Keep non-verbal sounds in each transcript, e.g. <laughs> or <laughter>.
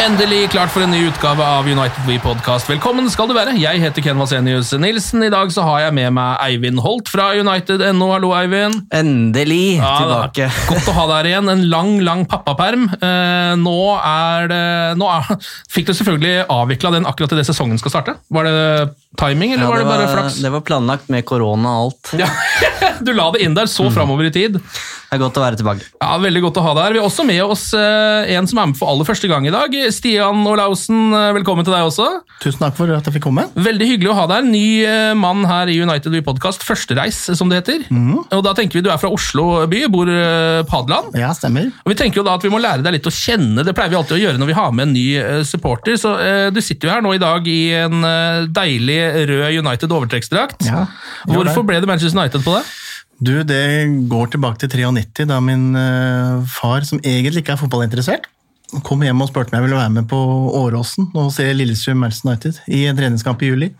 Endelig klart for en ny utgave av United We Podcast. Velkommen skal du være. Jeg heter Ken Vasenius Nilsen. I dag så har jeg med meg Eivind Holt fra United.no. Hallo, Eivind. Endelig Ja, tilbake. <laughs> Godt å ha deg her igjen. En lang, lang pappaperm. Eh, nå er det nå er, Fikk du selvfølgelig avvikla den akkurat idet sesongen skal starte? Var det timing, eller Ja, var det bare flaks? det var planlagt med korona og alt. Ja. <laughs> Du la det inn der så framover i tid. Det er godt å være tilbake. Ja, Veldig godt å ha deg her. Vi har også med oss eh, en som er med for aller første gang i dag. Stian Olaussen, eh, velkommen til deg også. Tusen takk for at jeg fikk komme. Veldig hyggelig å ha deg. Ny eh, mann her i United We Podcast. Førstereis, som det heter. Og da tenker vi Du er fra Oslo by, bor Padland. Ja, stemmer. Og vi tenker jo da at vi må lære deg litt å kjenne. Det pleier vi alltid å gjøre når vi har med en ny eh, supporter. Så eh, Du sitter jo her nå i dag i en eh, deilig rød United overtrekksdrakt. Ja, Hvorfor ble det Manchester United på det? Du, det går tilbake til 93, da min eh, far, som egentlig ikke er fotballinteressert, kom hjem og spurte om jeg ville være med på Åråsen og se Lillestrøm Manchester United i en treningskamp i juli.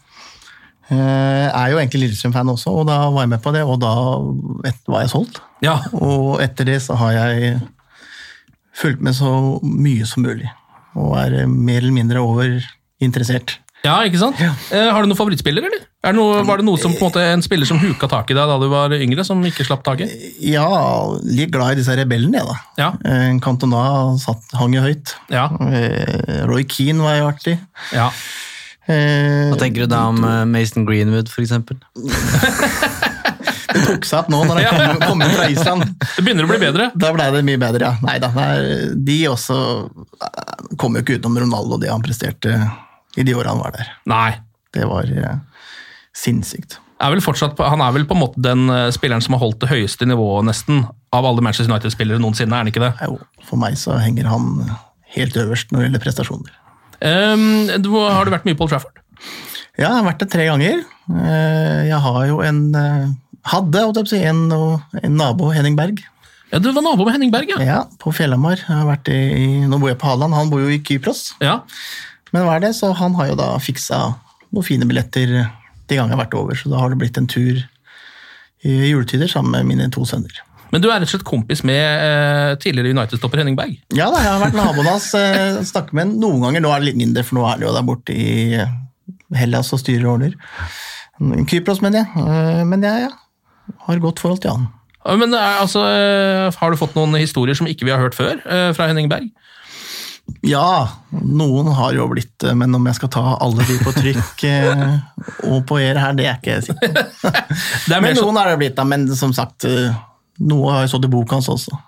Jeg er jo egentlig Lillestrøm-fan også, og da var jeg med på det, og da var jeg solgt. Ja, Og etter det så har jeg fulgt med så mye som mulig, og er eh, mer eller mindre overinteressert. Ja ikke sant? Eh, har du noen favorittspiller, eller? Er det noe, var det noe som på en måte en spiller som huka tak i deg da du var yngre, som ikke slapp taket? Ja, litt glad i disse rebellene, jeg, da. Ja. Eh, Cantona satt, hang jo høyt. Ja. Eh, Roy Keane var jo artig. ja. Eh, Hva tenker du da om Mason Greenwood, for eksempel? <laughs> Det tok seg opp nå når han kom, kom inn fra Island. Det begynner å bli bedre. Da ble det mye bedre, ja. Nei da. De også kom jo ikke utenom Ronaldo, det han presterte i de åra han var der. Nei. Det var eh, sinnssykt. Er vel fortsatt, han er vel på en måte den eh, spilleren som har holdt det høyeste nivået nesten av alle Manchester United-spillere noensinne, er han ikke det? Jo, for meg så henger han helt øverst når det gjelder prestasjoner. Um, du, har du vært mye på Old Trafford? Ja, jeg har vært det tre ganger. Eh, Jeg har jo en eh, Hadde en, en nabo, Henning Berg. Ja, Du var nabo med Henning Berg, ja. Ja, på Fjellhamar. Nå bor jeg på Hadeland, han bor jo i Kypros. ja. Men hva er det? Så han har jo da fiksa noen fine billetter de gangene jeg har vært over, så da har det blitt en tur i juletider sammen med mine to sønner. Men du er rett og slett kompis med eh, tidligere United-stopper Henning Berg? Ja da, jeg har vært naboen hans, eh, snakket med ham noen ganger. Nå er det litt mindre, for nå er det jo der borte i eh, Hellas og styrer og ordner. Kypros, mener jeg. Eh, Men jeg ja, har godt forhold til han. Men eh, altså, Har du fått noen historier som ikke vi har hørt før fra Henning Berg? Ja, noen har jo blitt det, men om jeg skal ta alle de på trykk eh, og på air her, det er ikke jeg sikker på. <laughs> Det er mer Men noen har det blitt, da. Men som sagt, eh, noe har jeg stått i boka hans også.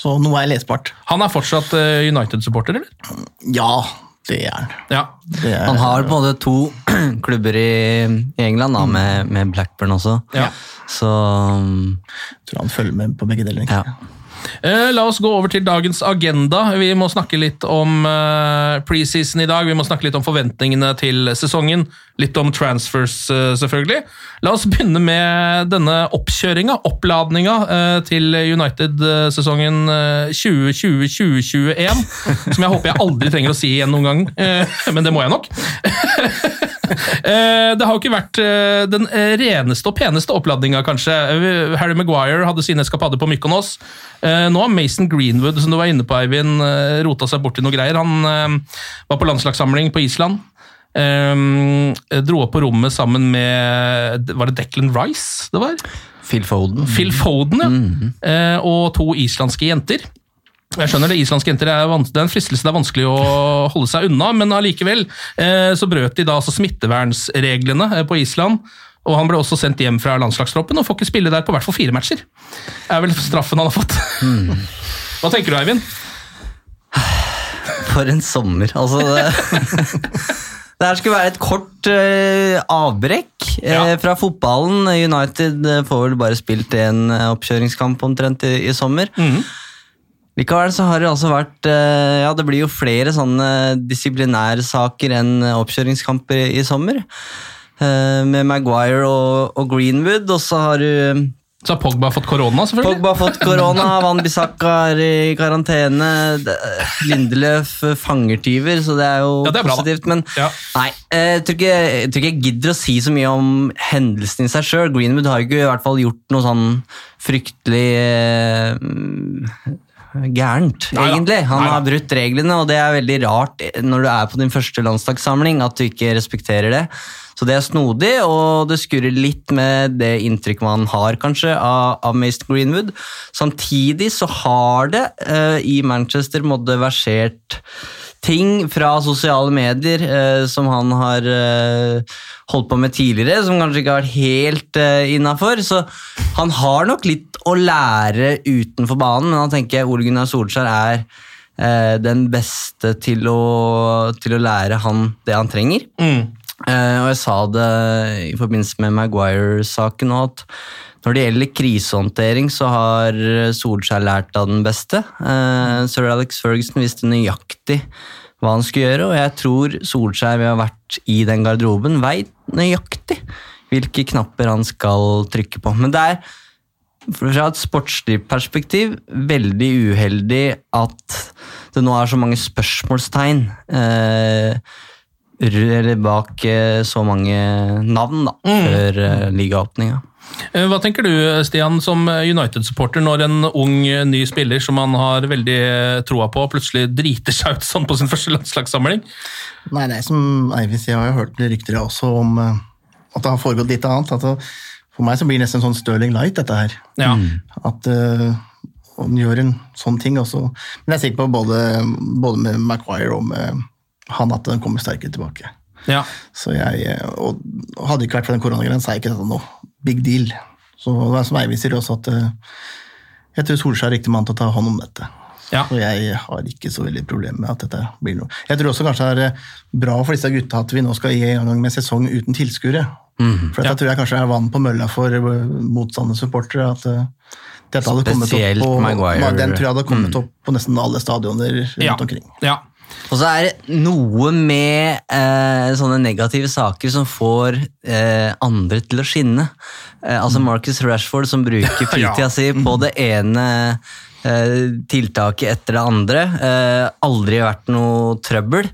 Så noe er lesbart. Han er fortsatt eh, United-supporter, eller? Ja, det er han. Ja. Er, Han har både to <clears throat> klubber i, England, da, med, med Blackburn også. Ja. Så um, tror han følger med på begge deler. ja. Eh, La oss gå over til dagens agenda. Vi må snakke litt om eh, preseason i dag. Vi må snakke litt om forventningene til sesongen. litt om transfers, eh, selvfølgelig. La oss begynne med denne oppkjøringa, oppladninga, eh, til United-sesongen 2020-2021. Som jeg håper jeg aldri trenger å si igjen noen gang, eh, men det må jeg nok. <laughs> Eh, Det har jo ikke vært eh, den eh, reneste og peneste oppladninga, kanskje. Harry Maguire hadde sine eskapader på Mykonos. Nå har Mason Greenwood, som du var inne på, Eivind, rota seg bort i noe greier. Han var på landslagssamling på Island. Dro opp på rommet sammen med Var det Declan Rice det var? Phil Foden. Phil Foden, ja. Eh, og to islandske jenter. Jeg skjønner det, Islandske jenter er, det er en fristelse det er vanskelig å holde seg unna, men allikevel eh, så brøt de da altså smittevernsreglene eh, på Island. Og han ble også sendt hjem fra landslagstroppen og får ikke spille der på hvert fall fire matcher. Det er vel straffen han har fått. Hva tenker du, Eivind? For en sommer. Altså det, <laughs> det her skulle være et kort uh, avbrekk eh, fra fotballen. United får vel bare spilt en oppkjøringskamp omtrent i, i sommer. Likevel så har det altså vært eh, Ja, det blir jo flere sånne disiplinærsaker enn oppkjøringskamper i, sommer. Eh, med Maguire og, og Greenwood, og så har du Så har Pogba fått korona, selvfølgelig. Pogba har fått korona, <laughs> Van Bissaka er i karantene, Lindeløf fangertyver, så det er jo Ja, det er bra, positivt. Men Ja. nei, eh, jeg tror, ikke, jeg tror ikke jeg gidder å si så mye om hendelsen i seg sjøl. Greenwood har jo ikke i hvert fall gjort noe sånn fryktelig eh, gærent, Neida. egentlig. Han Neida. har brutt reglene, og det er veldig rart når du er på din første landslagssamling at du ikke respekterer det. Så det er snodig, og det skurrer litt med det inntrykket man har kanskje av, av Mason Greenwood. Samtidig så har det eh, i Manchester måtte versert ting fra sosiale medier eh, som han har eh, holdt på med tidligere, som kanskje ikke har vært helt eh, innafor. Så han har nok litt å lære utenfor banen, men da tenker jeg Ole Gunnar Solskjær er eh, den beste til å, til å lære han det han trenger. Mm. Eh, og jeg sa det i forbindelse med Maguire-saken at når det gjelder krisehåndtering, så har Solskjær lært av den beste. Eh, Sir Alex Ferguson visste nøyaktig hva han skulle gjøre, og jeg tror Solskjær ved å ha vært i den garderoben veit nøyaktig hvilke knapper han skal trykke på. Men det er fra et sportslig perspektiv veldig uheldig at det nå er så mange spørsmålstegn eh, eller bak eh, så mange navn da, før eh, ligaåpninga. Eh, Hva tenker du, Stian, som United-supporter, når en ung, ny spiller som man har veldig troa på, plutselig driter seg ut sånn på sin <laughs> første landslagssamling? Nei, det er som Eivind sier, jeg har jo hørt rykter også om at det har foregått litt annet. At det, for meg så blir det nesten sånn Stirling Light, dette her. Ja. At uh, han gjør en sånn ting også. Men jeg er sikker på både, både med Maguire og med han at den kommer sterkere tilbake. ja. Så jeg, og hadde det ikke vært for den koronagrensen, så er ikke dette noe big deal. Så det er som Eivind sier også, at eh, jeg tror Solskjær er riktig mann til å ta hånd om dette. Ja. Og jeg har ikke så veldig problem med at dette blir noe. Jeg tror også kanskje det er bra for disse gutta at vi nå skal gi en gang med sesong uten tilskuere. For dette tror jeg kanskje er vann på mølla for eh, motstandende supportere. At eh, dette hadde kommet opp på, Maguire. Den tror jeg hadde kommet opp på nesten alle stadioner rundt Ja. omkring. ja. Og så er det noe med eh, sånne negative saker som får eh, andre til å skinne. Eh, altså Marcus Rashford som bruker <laughs> fritida si på det ene eh, tiltaket etter det andre. Eh, aldri vært noe trøbbel.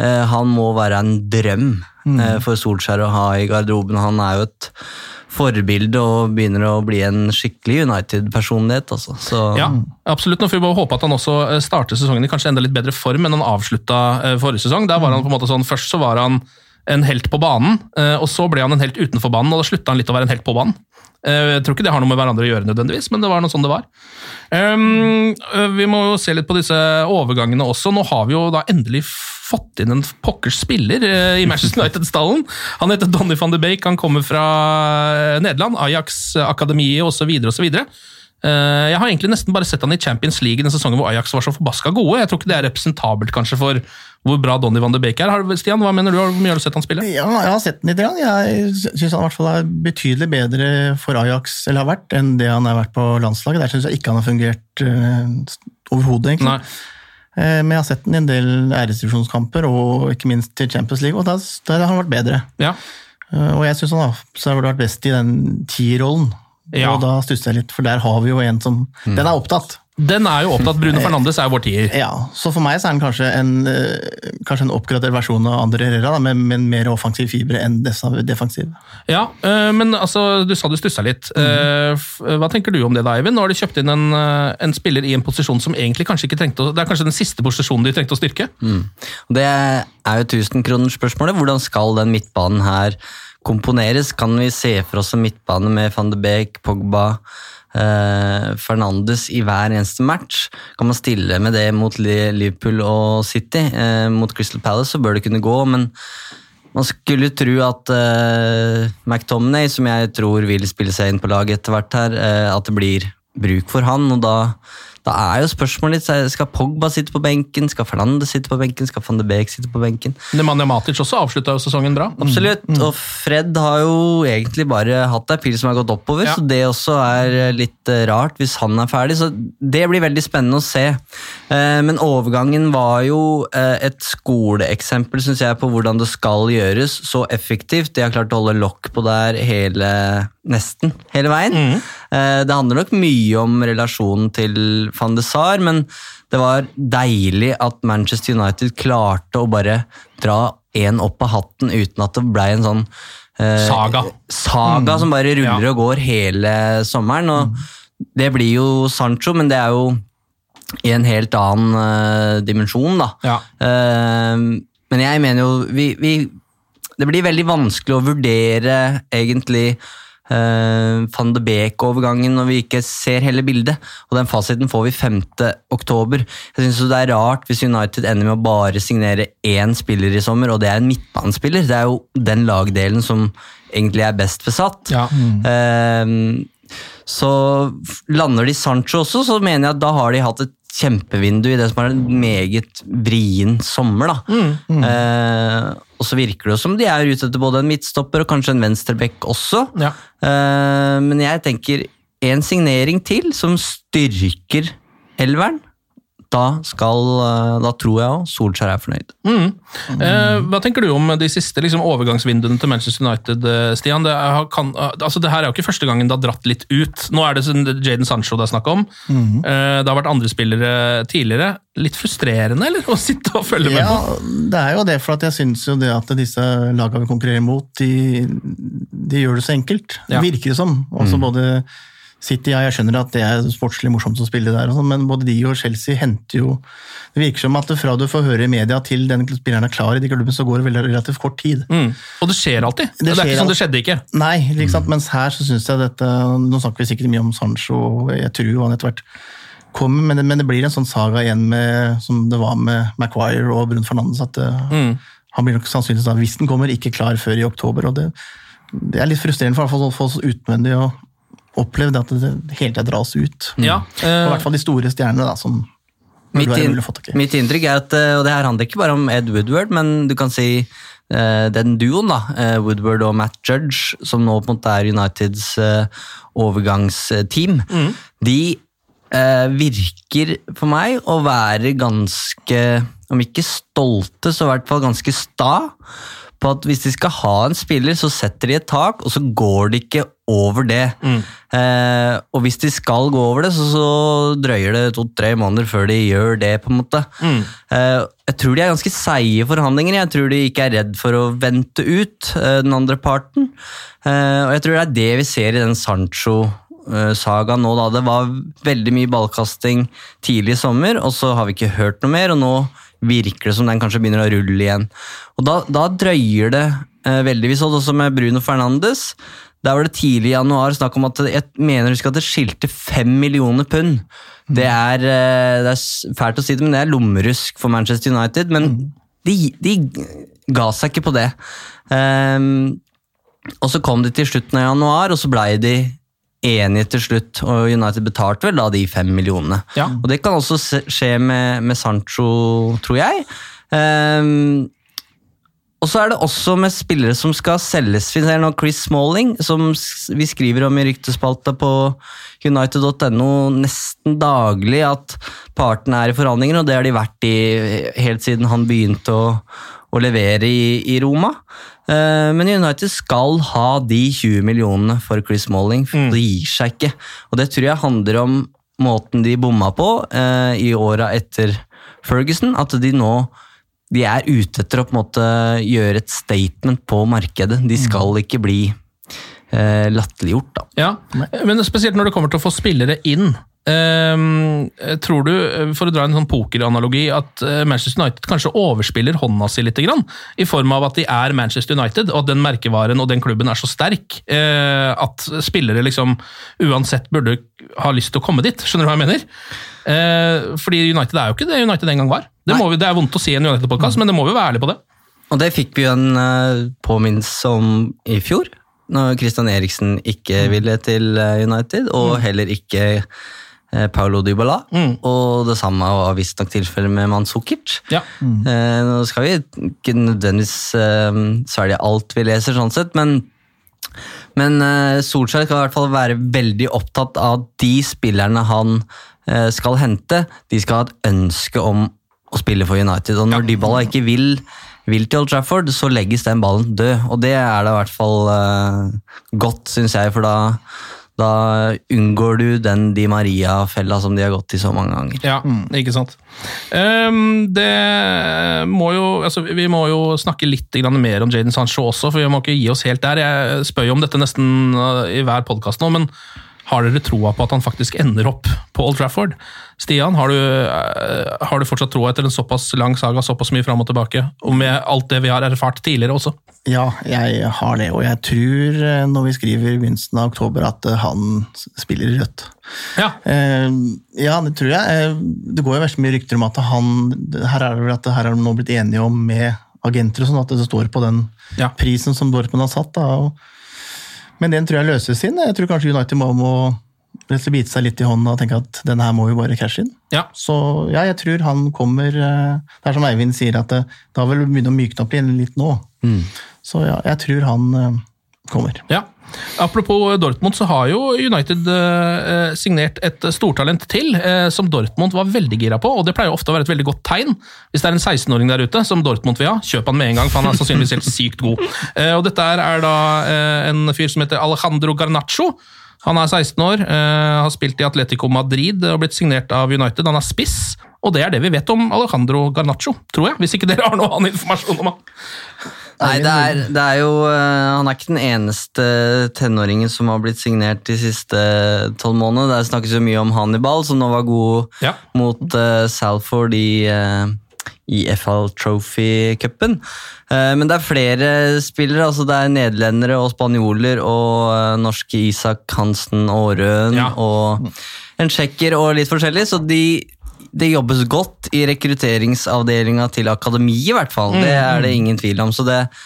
Eh, han må være en drøm eh, for Solskjær å ha i garderoben. Han er jo et forbilde og begynner å bli en skikkelig United-personlighet. Altså. Ja, absolutt. Nå får vi bare håpe at han også eh, starter sesongen i kanskje enda litt bedre form enn han avslutta eh, forrige sesong. Der var han på en måte sånn, Først så var han en helt på banen, eh, og så ble han en helt utenfor banen, og da slutta han litt å være en helt på banen. Eh, Jeg tror ikke det har noe med hverandre å gjøre, nødvendigvis, men det var noe sånn det var. Um, eh, vi må jo se litt på disse overgangene også. Nå har vi jo da endelig fått inn en pokkers spiller i Manchester United-stallen. Han heter Donny van de Beek, han kommer fra Nederland, Ajax, akademiet osv. osv. Eh, Jeg har egentlig nesten bare sett han i Champions League i den sesongen hvor Ajax var så forbaska gode. Jeg tror ikke det er representabelt kanskje for hvor bra Donny van de Beek er. Stian, hva mener du? Hvor mye har du sett han spille? Ja, jeg har sett han litt. Jeg syns han i hvert fall er betydelig bedre for Ajax eller har vært, enn det han har vært på landslaget. Der syns jeg ikke han har fungert uh, overhodet, egentlig. Nei. Eh, Men jeg har sett den i en del æresdivisjonskamper, og ikke minst til Champions League, og der, der har han vært bedre. Ja. Og jeg syns han har har vært best i den tierrollen. Ja. Og da stusser jeg litt, for der har vi jo en som Den er opptatt. Den er jo opptatt. Bruno <laughs> Fernandes er jo vår tier. Ja, Så for meg så er den kanskje en, eh, kanskje en oppgradert versjon av Andre Herrera, da, med, med mer offensiv fibre enn defensiv. Ja, øh, men altså, du sa du stussa litt. Mm. Hva tenker du om det da, Eivind? Nå har de kjøpt inn en, en spiller i en posisjon som egentlig kanskje ikke trengte å Det er kanskje den siste posisjonen de trengte å styrke? Mm. Det er jo tusenkronersspørsmålet. Hvordan skal den midtbanen her komponeres? Kan vi se for oss en midtbane med van de Beek, Pogba, eh, Fernandes i hver eneste match? Kan man stille med det mot Liverpool og City? Eh, mot Crystal Palace så bør det kunne gå, men man skulle tro at uh, McTominay, som jeg tror vil spille seg inn på laget etter hvert her, eh, at det blir bruk for han, og da, da er jo spørsmålet litt, skal Pogba sitte på benken, skal Fernandes sitte på benken, skal van de Beek sitte på benken? Nemanja Matic også avslutta jo sesongen bra. Absolutt, og Fred har jo egentlig bare hatt ei pil som har gått oppover, Ja. så det også er litt eh, rart hvis han er ferdig, så det blir veldig spennende å se. Eh, Men overgangen var jo eh, et skoleeksempel, synes jeg, på hvordan det skal gjøres så effektivt. De har klart å holde lokk på der hele, nesten hele veien. Eh, Det handler nok mye om relasjonen til van de Sar, men det var deilig at Manchester United klarte å bare dra en opp av hatten uten at det ble en sånn eh, Saga. saga som bare ruller Ja. og går hele sommeren. Og det blir jo Sancho, men det er jo i en helt annen uh, dimensjon, da. Ja. Uh, men jeg mener jo vi, vi, Det blir veldig vanskelig å vurdere egentlig uh, van de Beek-overgangen når vi ikke ser hele bildet. Og den fasiten får vi 5. oktober. Jeg synes det er rart hvis United ender med å bare signere én spiller i sommer, og det er en midtbanespiller. Det er jo den lagdelen som egentlig er best besatt. Ja. Eh, så lander de Sancho også, så mener jeg at da har de hatt et kjempevindu i det som er en meget vrien sommer. da. Eh, og så virker det som de er ute etter både en midtstopper og kanskje en venstreback også. Ja. Eh, men jeg tenker en signering til som styrker elveren. Da, skal, eh, da tror jeg òg Solskjær er fornøyd. Eh, hva tenker du om de siste liksom, overgangsvinduene til Manchester United, eh, Stian? Det, er, kan, altså, det her er jo ikke første gangen det har dratt litt ut. Nå er det sånn Jaden Sancho det er snakk om. Eh, det har vært andre spillere tidligere. Litt frustrerende, eller? Å sitte og følge med Ja, på? det er jo det, for at jeg syns jo det at disse lagene vi konkurrerer mot, de, de gjør det så enkelt. Ja. Virker det som. Også både City, ja, jeg skjønner at det er sportslig morsomt å spille der, og sånn, men både de og Chelsea henter jo Det virker som at fra du får høre i media til den spilleren er klar i de klubbene, så går det veldig relativt kort tid. Mm. Og det skjer alltid. Det, er skjer ikke sånn det skjedde ikke. Nei, liksom, mm. mens her så syns jeg dette Nå snakker vi sikkert mye om Sancho, og jeg tror jo han etter hvert kommer, men det, men det blir en sånn saga igjen med, som det var med Maguire og Brun Fernandes. at mm. Han blir nok sannsynligvis da, hvis den kommer, ikke klar før i oktober. og Det, det er litt frustrerende for, for, oss utvendig å oppleve det at det hele tida dras ut. Ja, Og I eh, hvert fall de store stjernene, da, som Mitt, burde inn, mulig å få tak i. mitt inntrykk er at, eh, og det her handler ikke bare om Ed Woodward, men du kan si eh, den duoen, da, eh, Woodward og Matt Judge, som nå på en måte er Uniteds eh, overgangsteam, de eh, virker for meg å være ganske, om ikke stolte, så i hvert fall ganske sta på at hvis de skal ha en spiller, så setter de et tak, og så går de ikke over det. Eh, og hvis de skal gå over det, så, så drøyer det to-tre måneder før de gjør det. på en måte. Eh, jeg tror de er ganske seige forhandlinger. Jeg tror de ikke er redd for å vente ut eh, den andre parten. Eh, og jeg tror det er det vi ser i den Sancho-saga nå. da. Det var veldig mye ballkasting tidlig i sommer, og så har vi ikke hørt noe mer. og nå virker det som den kanskje begynner å rulle igjen. Og Da, da drøyer det eh, veldig. Vi så det også med Bruno Fernandes. Der var det tidlig i januar snakk om at jeg mener husk at det skilte fem millioner pund. Det er, eh, det er fælt å si det, men det er lommerusk for Manchester United. Men de, de ga seg ikke på det. Um, og så kom de til slutten av januar, og så blei de enige til slutt. Og United betalte vel da de fem millionene. Ja. Og det kan også skje med, med Sancho, tror jeg. Um, Og så er det også med spillere som skal selges. Vi ser nå Chris Smalling, som vi skriver om i ryktespalta på United.no nesten daglig, at partene er i forhandlinger, og det har de vært i helt siden han begynte å, å levere i, i Roma. Eh, Men United skal ha de 20 millionene for Chris Smalling, for det gir seg ikke. Og det tror jeg handler om måten de bomma på eh, i åra etter Ferguson, at de nå de er ute etter å på en måte gjøre et statement på markedet. De skal ikke bli eh, latterliggjort, da. Ja, men spesielt når det kommer til å få spillere inn. Ehm, tror du, for å dra en sånn pokeranalogi, at eh, Manchester United kanskje overspiller hånda si litt? Grann, I form av at de er Manchester United, og at den merkevaren og den klubben er så sterk uh, at spillere liksom uansett burde ha lyst til å komme dit. Skjønner du hva jeg mener? Uh, fordi United er jo ikke det United en gang var. Det, vi, det er vondt å si i en United-podkast, men det må vi være ærlige på det. Og det fikk vi jo en uh, påminnelse om i fjor, når Christian Eriksen ikke ville til United, og heller ikke Paulo Dybala. Og det samme var visstnok tilfellet med Manzukic. Ja. Mm. nå skal vi ikke nødvendigvis eh, svelge alt vi leser, sånn sett, men men eh, Solskjær skal i hvert fall være veldig opptatt av at de spillerne han eh, skal hente, de skal ha et ønske om å spille for United. Og når Dybala ikke vil, vil til Old Trafford, så legges den ballen død. Og det er da i hvert fall uh, godt, syns jeg, for da, da unngår du den Di Maria-fella som de har gått i så mange ganger. Ja, ikke sant. Um, det må jo, altså, vi må jo snakke litt mer om Jaden Sancho også, for vi må ikke gi oss helt der. Jeg spør jo om dette nesten uh, i hver podkast nå, men har dere troa på at han faktisk ender opp på Old Trafford? Stian, har du, uh, har du fortsatt troa etter en såpass lang saga, såpass mye fram og tilbake, og med alt det vi har erfart tidligere også? Ja, jeg har det, og jeg tror eh, når vi skriver i begynnelsen av oktober at eh, han spiller i rødt. Ja. Eh, ja, det tror jeg. Eh, det går jo veldig mye rykter om at han Her er det vel at det her har de nå blitt enige om med agenter og sånn, at det står på den Ja. prisen som Dortmund har satt. Da, og, men den tror jeg løses inn. Jeg tror kanskje United må, må bite seg litt i hånda og tenke at denne her må jo bare cashe inn. Ja. Så ja, jeg tror han kommer eh, Det er som Eivind sier, at det, det har vel begynt å mykne opp igjen litt nå. Så ja, jeg tror han eh, kommer. Ja. Apropos Dortmund, så har jo United eh, signert et stortalent til, eh, som Dortmund var veldig gira på, og det pleier ofte å være et veldig godt tegn. Hvis det er en 16-åring der ute som Dortmund vil ha, kjøp han med en gang, for han er sannsynligvis helt sykt god. Eh, og dette er da eh, en fyr som heter Alejandro Garnaccio. Han er 16 år, eh, har spilt i Atletico Madrid og blitt signert av United. Han er spiss, og det er det vi vet om Alejandro Garnaccio, tror jeg. Hvis ikke dere har noe annen informasjon om han. Nei, det er, det er jo eh, Han er ikke den eneste tenåringen som har blitt signert de siste tolv månedene. Det snakkes jo mye om Hannibal, som nå var god Ja. mot uh, Salford i, uh, i FL Trophy-cupen. Uh, men det er flere spillere. altså Det er nederlendere og spanjoler og norske Isak Hansen Aarøen Ja. og en tsjekker og litt forskjellig. Så de det jobbes godt i rekrutteringsavdelinga til akademiet, i hvert fall. Det er det ingen tvil om. Så det er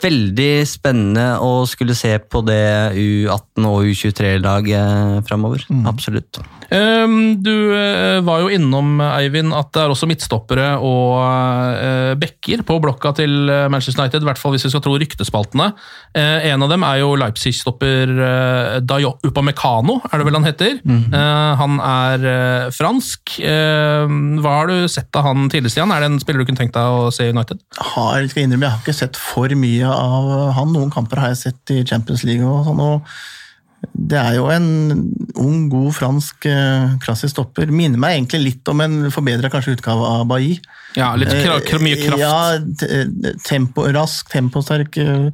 veldig spennende å skulle se på det U18- og U23-laget framover. Absolutt. Ehm, Du eh, var jo innom, Eivind, at det er også midtstoppere og bekker backer på blokka til eh, Manchester United, i hvert fall hvis vi skal tro ryktespaltene. Eh, En av dem er jo Leipzig-stopper eh, Dayo Upamecano, er det vel han heter. Eh, Han er eh, fransk. Eh, Hva har du sett av han tidligere, Stian? Er det en spiller du kunne tenkt deg å se i United? har, skal jeg innrømme, jeg har ikke sett for mye av han. Noen kamper har jeg sett i Champions League og sånn. og Det er jo en ung, god fransk eh, klassisk stopper. Minner meg egentlig litt om en forbedra utgave av Bailly. Ja, litt kra mye kraft. Ja, tempo, rask, temposterk, eh,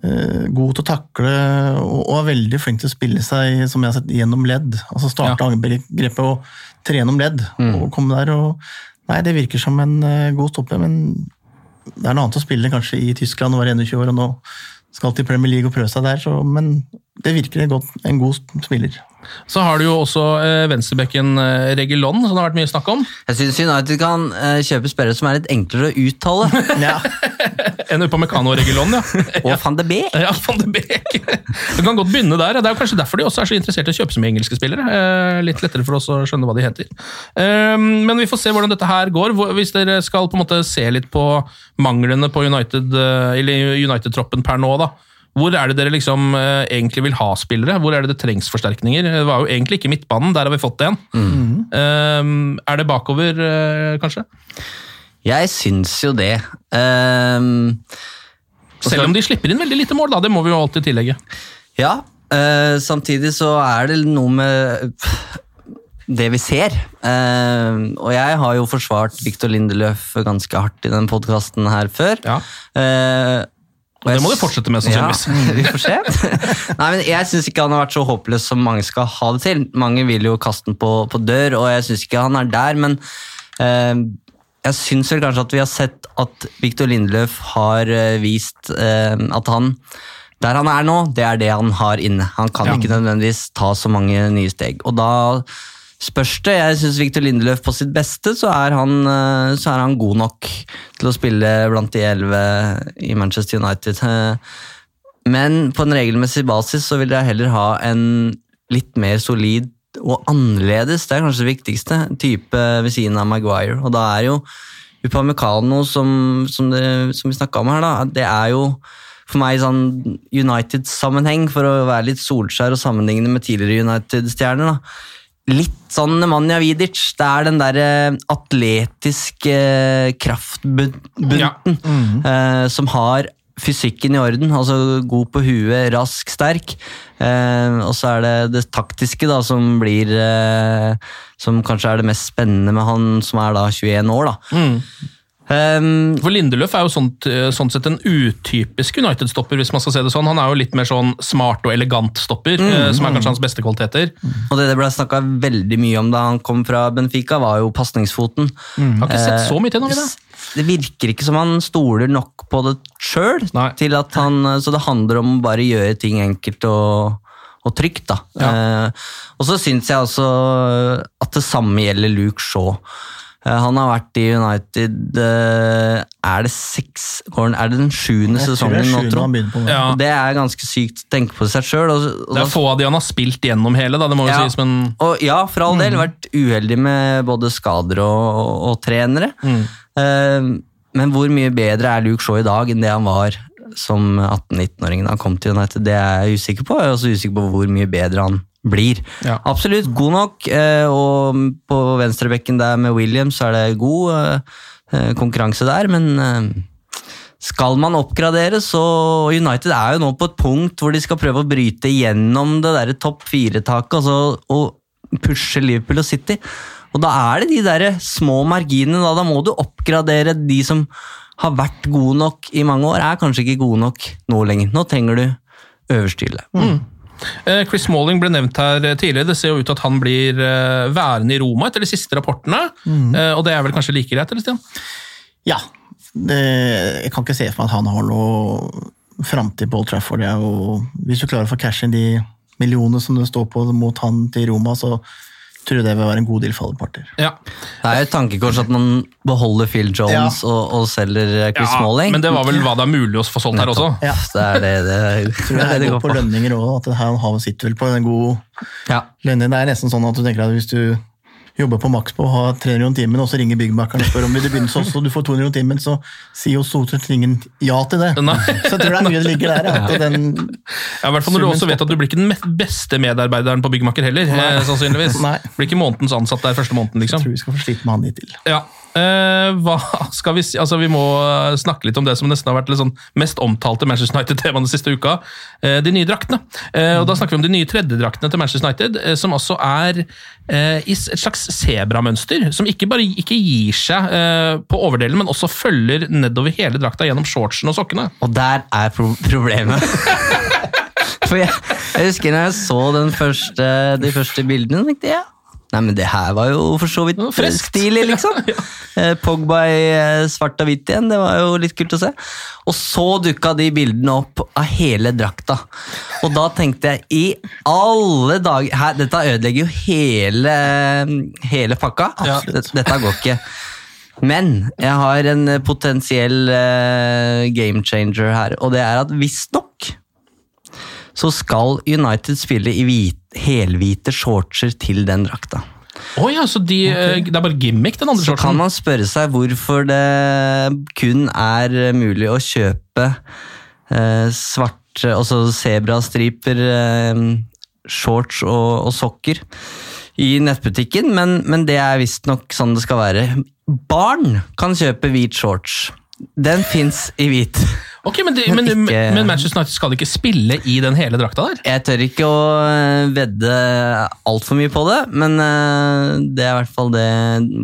eh, god til å takle og, og er veldig flink til å spille seg som jeg har sett, gjennom ledd. Altså Starte angrepet og tre gjennom ledd og komme der. og Nei, det virker som en eh, god stopper, men det er noe annet å spille kanskje i Tyskland og være 21 år og nå skal til Premier League og prøve seg der, så, men det virker en, godt, en god spiller. Så har du jo også eh, venstrebekken eh, Regilon, som det har vært mye snakk om. Jeg syns United kan eh, kjøpe spillere som er litt enklere å uttale. <laughs> Ja, En Upamecano Regilon, ja. <laughs> Og van de Beek. Ja, van de Beek. Du kan godt begynne der. Det er kanskje derfor de også er så interessert i å kjøpe så mye engelske spillere. Eh, Litt lettere for oss å skjønne hva de heter. Eh, Men vi får se hvordan dette her går. Hvis dere skal på en måte se litt på manglene på United-troppen eller United-troppen per nå, da. Hvor er det dere liksom eh, egentlig vil ha spillere? Hvor er det det trengs forsterkninger? Det var jo egentlig ikke midtbanen, der har vi fått en. Eh, Er det bakover, eh, kanskje? Jeg syns jo det. Ehm, Selv om de slipper inn veldig lite mål, da. Det må vi jo alltid tillegge. Ja, uh, samtidig så er det noe med det vi ser. Uh, og jeg har jo forsvart Victor Lindeløf ganske hardt i den podkasten her før. Ja. Eh, og Det må du fortsette med, sannsynligvis. Ja, <laughs> vi får se. Nei, men Jeg syns ikke han har vært så håpløs som mange skal ha det til. Mange vil jo kaste den på, på dør, og jeg syns ikke han er der, men eh, jeg syns vel kanskje at vi har sett at Viktor Lindeløf har eh, vist eh, at han der han er nå, det er det han har inne. Han kan Ja. ikke nødvendigvis ta så mange nye steg. Og da spørs det. Jeg syns Victor Lindeløf på sitt beste, så er, han, eh, så er han god nok til å spille blant de elleve i Manchester United. Eh, Men på en regelmessig basis så vil jeg heller ha en litt mer solid og annerledes, det er kanskje det viktigste, type ved siden av Maguire. Og da er jo Upamecano, som, som, det, som vi snakka om her, da, det er jo for meg i sånn United-sammenheng, for å være litt Solskjær og sammenligne med tidligere United-stjerner, da. Litt sånn Nemanja Vidic. Det er den derre atletiske kraftbunten Ja. eh, som har fysikken i orden, altså god på huet, rask, sterk. Eh, og så er det det taktiske da, som blir eh, Som kanskje er det mest spennende med han som er da 21 år. da. Um, For Lindeløf er jo sånt, eh, sånn sett en utypisk United-stopper, hvis man skal se det sånn. Han er jo litt mer sånn smart og elegant stopper, eh, som er kanskje hans beste kvaliteter. og det det ble snakka veldig mye om da han kom fra Benfica, var jo pasningsfoten. Har ikke sett så mye til nå, i Det virker ikke som han stoler nok på det sjøl, så det handler om å bare gjøre ting enkelt og, og trygt. da. Eh, og så syns jeg også at det samme gjelder Luke Shaw. Eh, han har vært i United eh, Er det seks den- Er det den sjuende sesongen nå, tro? Ja. Det er ganske sykt å tenke på seg sjøl. Og Det er få av de han har spilt gjennom hele, da, det må jo Ja. sies, men og ja, for all del. Vært uheldig med både skader og, og, og trenere. Eh, men hvor mye bedre er Luke Shaw i dag enn det han var som 18-19-åring da han kom til United? Det er jeg usikker på. Jeg er også usikker på hvor mye bedre han blir. Ja. Absolutt god nok, eh, og på venstrebekken der med Williams så er det god eh, konkurranse der, men eh, skal man oppgradere, så United er jo nå på et punkt hvor de skal prøve å bryte gjennom det der topp fire-taket altså, og pushe Liverpool og City. Og da er det de der små marginene. Da, da må du oppgradere de som har vært gode nok i mange år, er kanskje ikke gode nok nå lenger. Nå trenger du øverste hylle. Eh, Chris Smalling ble nevnt her eh, tidligere. Det ser jo ut til at han blir eh, værende i Roma etter de siste rapportene. Mm. Og det er vel kanskje like greit, eller Stian? Ja. Det, jeg kan ikke se for meg at han har noe framtid på Old Trafford. Er hvis du klarer å få cash inn de millionene som det står på mot han til Roma, så tror det vil være en god deal for alle parter. Ja. Det er jo et tankekors at man beholder Phil Jones og, og selger Chris Chris Smalling. men det var vel hva det er mulig å få solgt her også. Ja. Det er det det, tror det, <laughs> det er det det går på lønninger òg, at det her han sitter vel på en god Ja. lønning. Det er nesten sånn at du tenker at hvis du jobber på maks på å ha 300 om timen, og så ringer byggmakeren og spør om vil du begynne sånn, så du får 200 om timen, så sier jo stort sett ingen ja til det. Nei. Så jeg tror det er mye det ligger der. At den, Ja, i hvert fall når du også vet at du blir ikke den beste medarbeideren på byggmaker heller. Nei. sannsynligvis. Nei. Blir ikke månedens ansatt der første måneden, liksom. jeg tror vi skal få slite med han litt til. Ja. Uh, hva skal vi si? Altså, vi må eh, snakke litt om det som nesten har vært litt sånn mest omtalte Manchester United-temaet den siste uka. Uh, de nye draktene. Eh, og Da snakker vi om de nye tredjedraktene til Manchester United, eh, som også er eh, i et slags sebramønster. Som ikke bare ikke gir seg eh, på overdelen, men også følger nedover hele drakta gjennom shortsen og sokkene. Og der er pro problemet. <laughs> For jeg, jeg husker når jeg så den første, de første bildene, tenkte jeg Nei, men det her var jo for så vidt friskt. stilig, liksom. <laughs> Eh, Pogba i eh, svart og hvitt igjen, det var jo litt kult å se. Og så dukka de bildene opp av hele drakta. Og da tenkte jeg i alle dager her, Dette ødelegger jo hele, hele pakka. Ja. Dette, dette går ikke. Men jeg har en potensiell uh, game changer her, og det er at visstnok så skal United spille i hvit, helhvite shortser til den drakta. Oh ja, så de, okay. det er bare gimmick, den andre Så kan man spørre seg hvorfor det kun er mulig å kjøpe eh, svarte, altså sebrastriper, eh, shorts og, og sokker i nettbutikken, men, men det er visstnok sånn det skal være. Barn kan kjøpe hvit shorts. Den fins i hvit. Ok, men, det, men, Ikke- men Manchester United skal ikke spille i den hele drakta der? Jeg tør ikke å eh, vedde altfor mye på det, men eh, det er i hvert fall det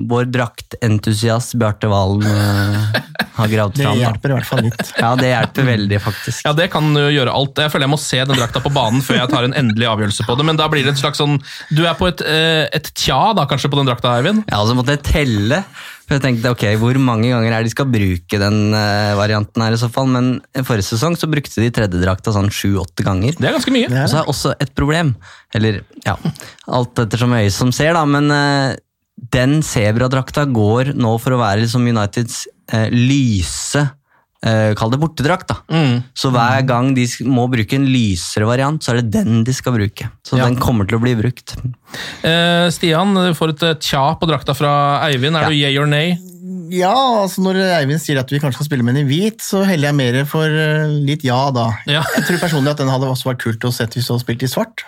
vår draktentusiast Bjarte Valen eh, har gravd <laughs> Det fram. Det hjelper i hvert fall litt. Ja, det hjelper veldig, faktisk. Ja, det kan jo gjøre alt. Jeg føler jeg må se den drakta på banen før jeg tar en endelig avgjørelse på det, men da blir det et slags sånn Du er på et, et tja da, kanskje, på den drakta, Eivind? Ja, så måtte jeg telle, for jeg tenkte ok, hvor mange ganger er de skal bruke den eh, varianten her i så fall, men forrige sesong så brukte de tredjedrakta sånn sju-åtte ganger. Det er ganske mye. Og så er også et problem, eller ja, alt ettersom øyet som ser da, men eh, den sebradrakta går nå for å være liksom Uniteds eh, lyse, eh, kall det bortedrakt da. Mm. Så hver gang de må bruke en lysere variant, så er det den de skal bruke. Så Ja. den kommer til å bli brukt. Eh, Stian, du får et eh, tja på drakta fra Eivind. Er Ja. du yay or nay? Ja, altså når Eivind sier at vi kanskje skal spille med den i hvit, så heller jeg mer for eh, litt ja, da. Ja. Jeg tror personlig at den hadde også vært kult å sett hvis du hadde spilt i svart.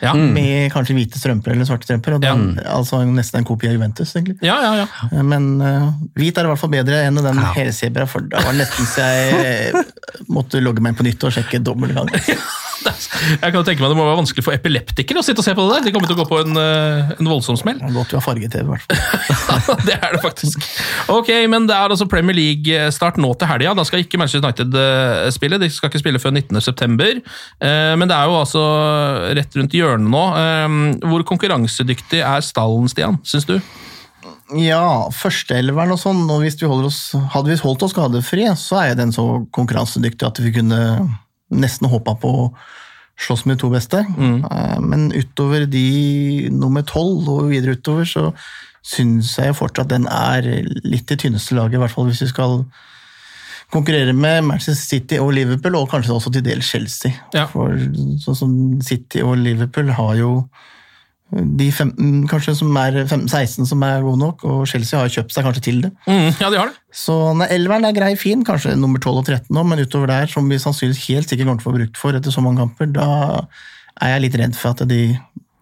Ja, Med kanskje hvite strømper eller svarte strømper. Og da, Altså nesten en kopi av Juventus, egentlig. ja, ja. ja. Eh, Men uh, hvit er i hvert fall bedre enn den helsebra, for da var det nesten så jeg måtte logge meg inn på nytt og sjekke dobbelt gang. <laughs> <laughs> Jeg kan tenke meg Det må være vanskelig for epileptikere å sitte og se på det der. De kommer til å gå på en, eh, en voldsom smell. Det Godt vi har farge-TV, i hvert fall. <laughs> det er det faktisk. Ok, men det er altså Premier League-start nå til helga. Da skal ikke Manchester United eh, spille. De skal ikke spille før 19.9. Men det er jo altså rett rundt hjørnet nå. Eh, Hvor konkurransedyktig er stallen, Stian, syns du? Ja, førsteelveren og sånn, og hvis vi oss, hadde vi holdt oss skadefri, så er den så konkurransedyktig at vi kunne nesten håpa på slåss med de to beste. Mm. Men utover de nummer tolv og videre utover, så syns jeg fortsatt den er litt det tynneste laget, i hvert fall hvis vi skal konkurrere med Manchester City og Liverpool, og kanskje også til dels Chelsea. Ja. For sånn som City og Liverpool har jo de 15, kanskje som er 15-16 som er gode nok, og Chelsea har kjøpt seg kanskje til det. Mm, ja, de har det. Så elveren er grei, fin, kanskje nummer 12 og 13 nå, men utover der, som vi sannsynligvis helt sikkert kommer til å få brukt for etter så mange kamper, da er jeg litt redd for at de,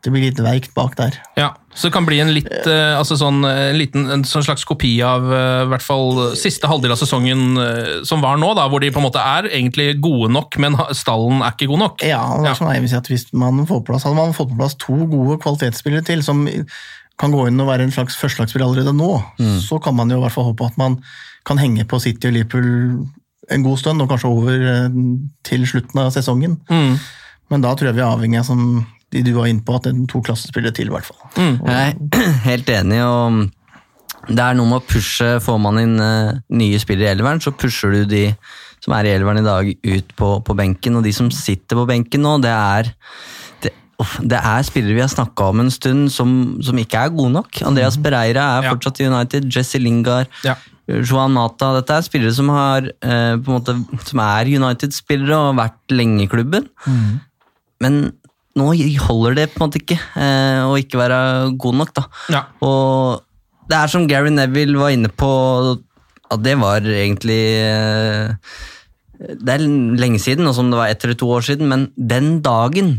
det blir litt veikt bak der. Ja, Så det kan bli en litt, uh, altså sånn, eh, en liten en sånn slags kopi av uh, i hvert fall siste halvdel av sesongen uh, som var nå, da, hvor de på en måte er egentlig gode nok, men stallen er ikke god nok. Ja, det Ja. er som Eivind Si at hvis man får plass, hadde man fått på plass to gode kvalitetsspillere til, som kan gå inn og være en slags førstelagsspiller allerede nå, så kan man jo i hvert fall håpe at man kan henge på City og Liverpool en god stund, og kanskje over eh, til slutten av sesongen. Mm. Men da tror jeg vi er avhengig av, som de du var inne på, at det er to klassespillere til, i hvert fall. Jeg er <clears throat> helt enig, og det er noe med å pushe Får man inn uh, nye spillere i elveren, så pusher du de som er i elveren i dag, ut på, på benken. Og de som sitter på benken nå, det er det, er spillere vi har snakka om en stund, som, som ikke er gode nok. Andreas Bereira er Ja. fortsatt i United. Jesse Lingard. Ja. Johan Mata. Dette er spillere som, har, eh, på en måte, som er United-spillere og har vært lenge i klubben. Men nå holder det på en måte ikke eh, å ikke være god nok. da. Ja. Og det er som Gary Neville var inne på, at det var egentlig eh, Det er lenge siden, som det var ett eller to år siden, men den dagen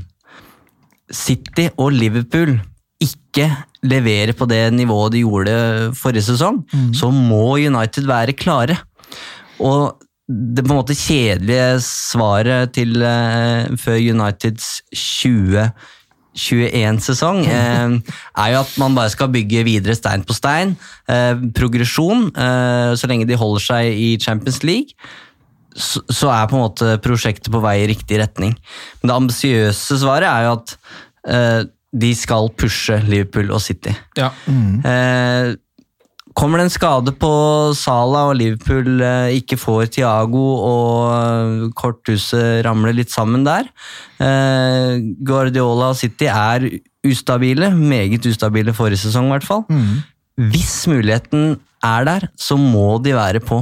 City og Liverpool ikke leverer på det nivået de gjorde forrige sesong, så må United være klare. Og det på en måte kjedelige svaret til uh, før Uniteds 2021-sesong uh, <laughs> er jo at man bare skal bygge videre stein på stein. Uh, progresjon, eh, så lenge de holder seg i Champions League så, så er på en måte prosjektet på vei i riktig retning. Men det ambisiøse svaret er jo at eh, de skal pushe Liverpool og City. Ja. Eh, kommer det en skade på Sala og Liverpool eh, ikke får Thiago og eh, korthuset ramler litt sammen der eh, Guardiola og City er ustabile, meget ustabile forrige sesong i hvert fall. Hvis muligheten er der, så må de være på.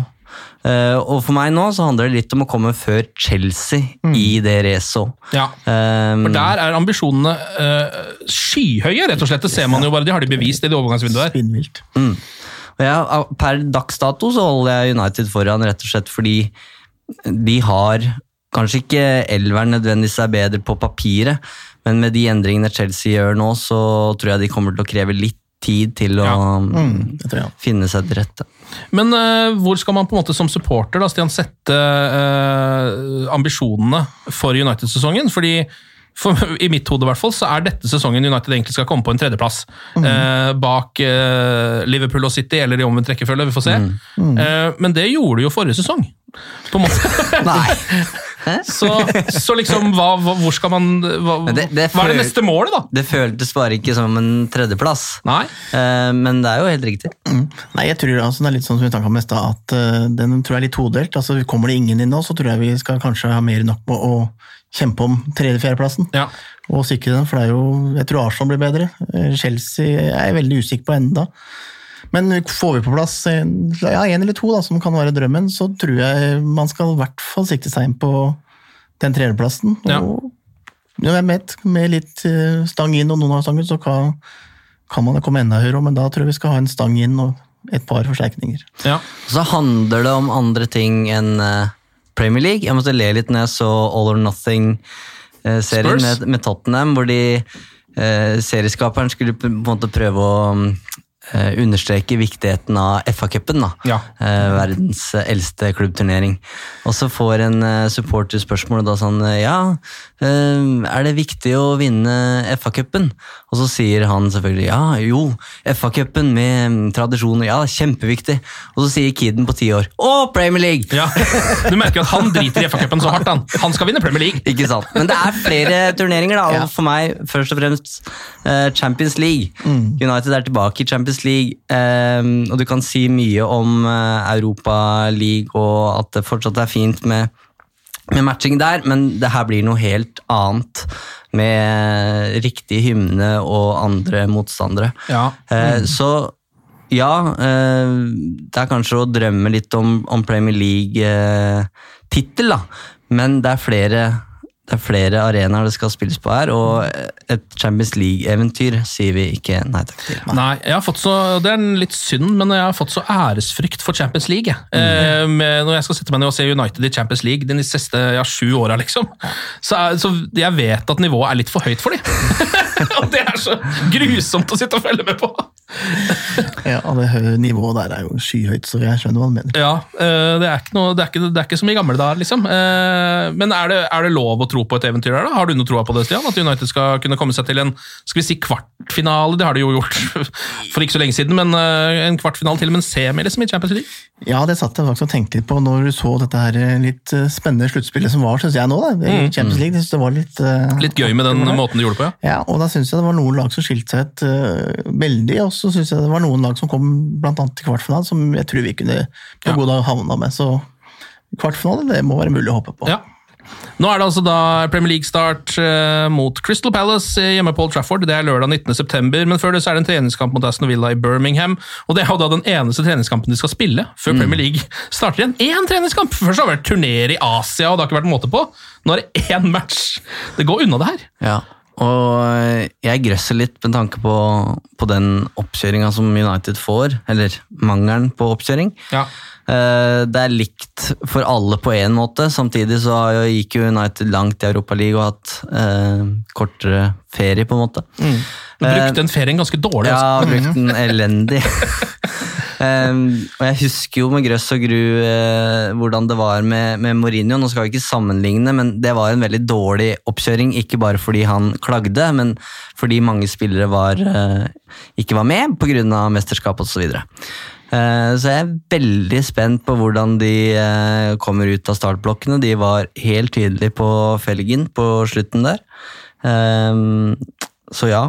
Uh, og for meg nå så handler det litt om å komme før Chelsea i det racet òg. Ja. For der er ambisjonene uh, skyhøye, rett og slett. Det ser man jo bare, de har de bevist i det overgangsvinduet der. Spinnvilt. Mm. Ja, per dags dato så holder jeg United foran, rett og slett fordi de har Kanskje ikke elveren nødvendigvis er bedre på papiret, men med de endringene Chelsea gjør nå, så tror jeg de kommer til å kreve litt tid til å Mm, det tror jeg. finne seg til rette. Men uh, hvor skal man på en måte som supporter da, Stian, sette uh, ambisjonene for United-sesongen? Fordi for, I mitt hode i hvert fall, så er dette sesongen United egentlig skal komme på en tredjeplass. Eh, bak eh, Liverpool og City, eller i omvendt rekkefølge, vi får se. Eh, men det gjorde de jo forrige sesong. På en måte. <laughs> Nei. <laughs> så, så liksom, hva, hva, hvor skal man hva, det- det hva er det neste målet, da? Det føltes bare ikke som en tredjeplass, Nei. Eh, men det er jo helt riktig. Nei, jeg tror altså, det er litt sånn som vi snakka om i stad, at uh, den tror jeg er litt todelt. Altså, Kommer det ingen inn nå, så tror jeg vi skal kanskje ha mer nok på å kjempe om tredje-fjerdeplassen. Ja. Og sikre den, for det er jo, jeg tror Arsenal blir bedre. Eh, Chelsea er jeg veldig usikker på enda. Men får vi på plass en, ja, en eller to, da, som kan være drømmen, så tror jeg man skal i hvert fall sikte seg inn på den tredjeplassen. Ja. Og hvem vet, med litt eh, stang inn og noen av stang ut, så kan, kan man komme enda høyere, men da tror jeg vi skal ha en stang inn og et par forsterkninger. Ja. Så handler det om andre ting enn eh, Premier League. Jeg måtte le litt når jeg så All or Nothing-serien med, med Tottenham, hvor de eh, serieskaperen skulle på en måte prøve å eh, understreke viktigheten av FA-cupen. Ja. Eh, verdens eldste klubbturnering. Og så får en eh, supporter spørsmålet da sånn Ja, eh, er det viktig å vinne FA-cupen? Og så sier han selvfølgelig ja, jo, FA-cupen med mm, tradisjoner, ja, kjempeviktig. Og så sier kiden på ti år å, Premier League! Ja. Du merker at han driter i FA-cupen så hardt. Han Han skal vinne Premier League. Ikke sant? Men det er flere turneringer, da. Og for meg først og fremst Champions League. United er tilbake i Champions League, eh, og du kan si mye om eh, Europa League og at det fortsatt er fint med, med matching der, men det her blir noe helt annet. Med riktig hymne og andre motstandere. Ja. Eh, Så ja, eh, det er kanskje å drømme litt om, om Premier League-tittel, da. Men det er flere, det er flere arenaer det skal spilles på her, og et Champions League-eventyr sier vi ikke nei takk til. Nei, jeg har fått så, Det er en litt synd, men jeg har fått så æresfrykt for Champions League. jeg. Eh, når jeg skal sette meg ned og se United i Champions League de siste ja, sju åra, liksom. Så, er- så jeg vet at nivået er litt for høyt for dem. <laughs> og det er så grusomt å sitte og følge med på. <laughs> Ja, det nivået der er jo skyhøyt, så jeg skjønner hva du mener. Ja, eh, det er ikke, noe, det er ikke, det er ikke som i gamle dager, liksom. Eh, Men er det, er det lov å tro på et eventyr der, da? Har du noe tro på det, Stian? At United skal kunne komme seg til en skal vi si kvartfinale? Det har de jo gjort <laughs> for ikke så lenge siden, men eh, en kvartfinale til og med en semi liksom, i Champions League? Ja, det satt jeg faktisk og tenkte litt på når du så dette her eh, litt eh, spennende sluttspillet som var, syns jeg nå. da. I Champions League, jeg synes det var litt uh, Litt gøy med den måten de gjorde det på, ja. Ja, og da syns jeg det var noen lag som skilte seg ut uh, veldig, og så syns jeg det var noen lag som kom blant annet til kvartfinale, som jeg tror vi kunne på Ja. god dag havna med. Så kvartfinale, det må være mulig å håpe på. Ja. Nå er det altså da Premier League-start eh, mot Crystal Palace eh, hjemme på Old Trafford. Det er lørdag 19.9, men før det så er det en treningskamp mot Aston Villa i Birmingham. Og det er jo da den eneste treningskampen de skal spille før Premier League <laughs> starter igjen. Én treningskamp! Først har det vært turner i Asia, og det har ikke vært måte på. Nå er det én match! Det går unna, det her. Ja, og jeg grøsser litt med tanke på, på den oppkjøringa som United får, eller mangelen på oppkjøring. Ja. Eh, Det er likt for alle på én måte. Samtidig så gikk jo United langt i Europaligaen og hatt eh, kortere ferie, på en måte. Du brukte den ferien ganske dårlig. Ja, altså. brukt den <laughs> elendig. <laughs> um, og jeg husker jo med grøss og gru eh, hvordan det var med, med Mourinho. Nå skal vi ikke sammenligne, men det var en veldig dårlig oppkjøring. Ikke bare fordi han klagde, men fordi mange spillere var, eh, ikke var med pga. mesterskap osv. Så, videre. Eh, så jeg er veldig spent på hvordan de eh, kommer ut av startblokkene. De var helt tydelige på felgen på slutten der. Um, så ja,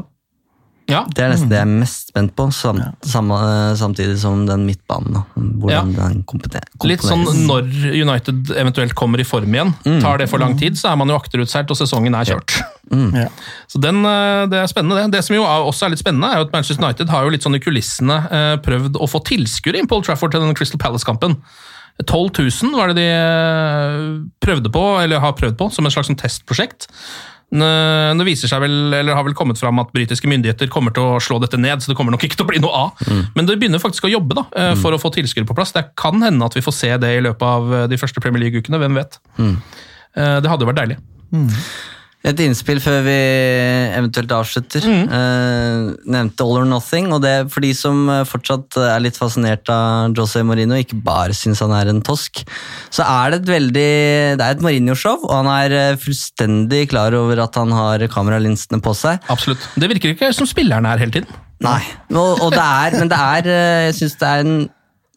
Ja. det er nesten det jeg er mest spent på, sam, samme, samtidig som den midtbanen. da. Hvordan den komponeres. Litt sånn når United eventuelt kommer i form igjen. Tar det for lang tid, så er man jo akterutseilt, og sesongen er kjørt. Ja. Så den, eh, Det er spennende, det. Det som jo også er litt spennende, er jo at Manchester United har jo litt sånn i kulissene eh, prøvd å få tilskuere inn på Old Trafford til den Crystal Palace-kampen. 12 000 var det de eh, prøvde på, eller har prøvd på, som et slags sånn testprosjekt. Nå- viser seg vel, eller har vel kommet fram at britiske myndigheter kommer til å slå dette ned, så det kommer nok ikke til å bli noe av. Men det begynner faktisk å jobbe da, for for å få tilskuere på plass. Det kan hende at vi får se det i løpet av eh, de første Premier League-ukene, hvem vet. Mm. Det hadde jo vært deilig. Et innspill før vi eventuelt avslutter. Eh, nevnte All or Nothing, og det er for de som eh, fortsatt er litt fascinert av José Mourinho, ikke bare syns han er en tosk, så er det et veldig Det er et Mourinho-show, og han er eh, fullstendig klar over at han har kameralinsene på seg. Absolutt. Det virker ikke som spilleren er hele tiden. Nei, og, og det er, men det er eh, Jeg syns det er en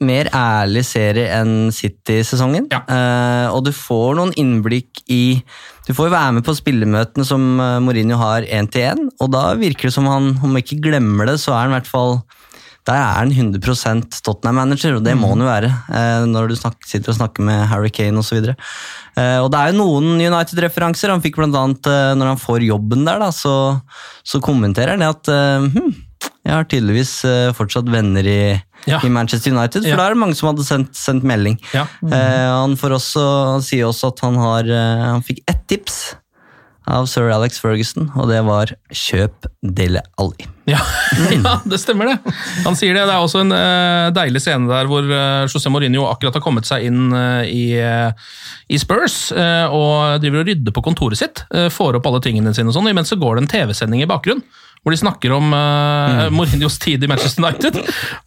mer ærlig serie enn City-sesongen. Ja. Eh, og du får noen innblikk i Du får jo være med på spillemøtene som eh, Mourinho har én til én, og da virker det som han, om han ikke glemmer det, så er han i hvert fall der er han 100% Tottenham-manager, og det må han jo være eh, når du snakker, sitter og snakker med Harry Kane osv. så og det er jo noen United-referanser. Han fikk blant annet, eh, Når han får jobben der, da, så, så kommenterer han det at eh, hm, jeg har tydeligvis eh, fortsatt venner i, Ja. i Manchester United, for Ja. da er det mange som hadde sendt, sendt melding. Ja. Eh, han, får også, han sier også at han, har, eh, han fikk ett tips av sir Alex Ferguson, og det var 'kjøp Dele Alli'. Ja, <laughs> ja, det stemmer det. Han sier det. Det er også en uh, deilig scene der hvor uh, José Mourinho akkurat har kommet seg inn uh, i, i Spurs og driver og rydder på kontoret sitt. får opp alle tingene sine og sånn, imens så går det en TV-sending i bakgrunnen. Hvor de snakker om uh, Mourinhos tid i Manchester United,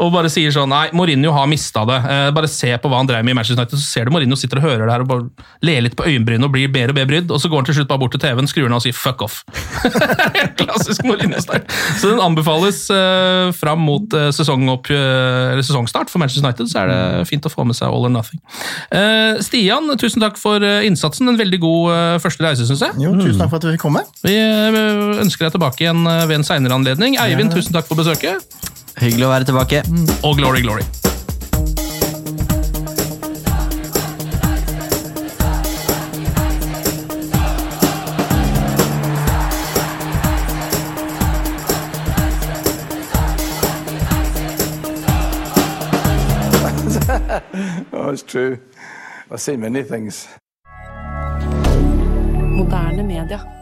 og bare sier sånn Nei, Mourinho har mista det. Uh, bare se på hva han drev med i Manchester United, så ser du Mourinho sitter og hører det her og bare ler litt på øyenbrynene og blir bedre og bedre brydd, og så går han til slutt bare bort til TV-en, skrur den av og sier fuck off. <laughs> Klassisk Mourinho-start. Så den anbefales uh, fram mot uh, sesongopp, sesongstart for Manchester United, så er det fint å få med seg all or nothing. Stian, tusen takk for innsatsen. En veldig god første reise, syns jeg. Jo, tusen takk for at du fikk komme. Vi ønsker deg tilbake igjen ved en seinere anledning. Eivind, tusen takk for besøket. Hyggelig å være tilbake. Og glory, glory. <laughs> Oh, it's true. I've seen many things. Moderne media.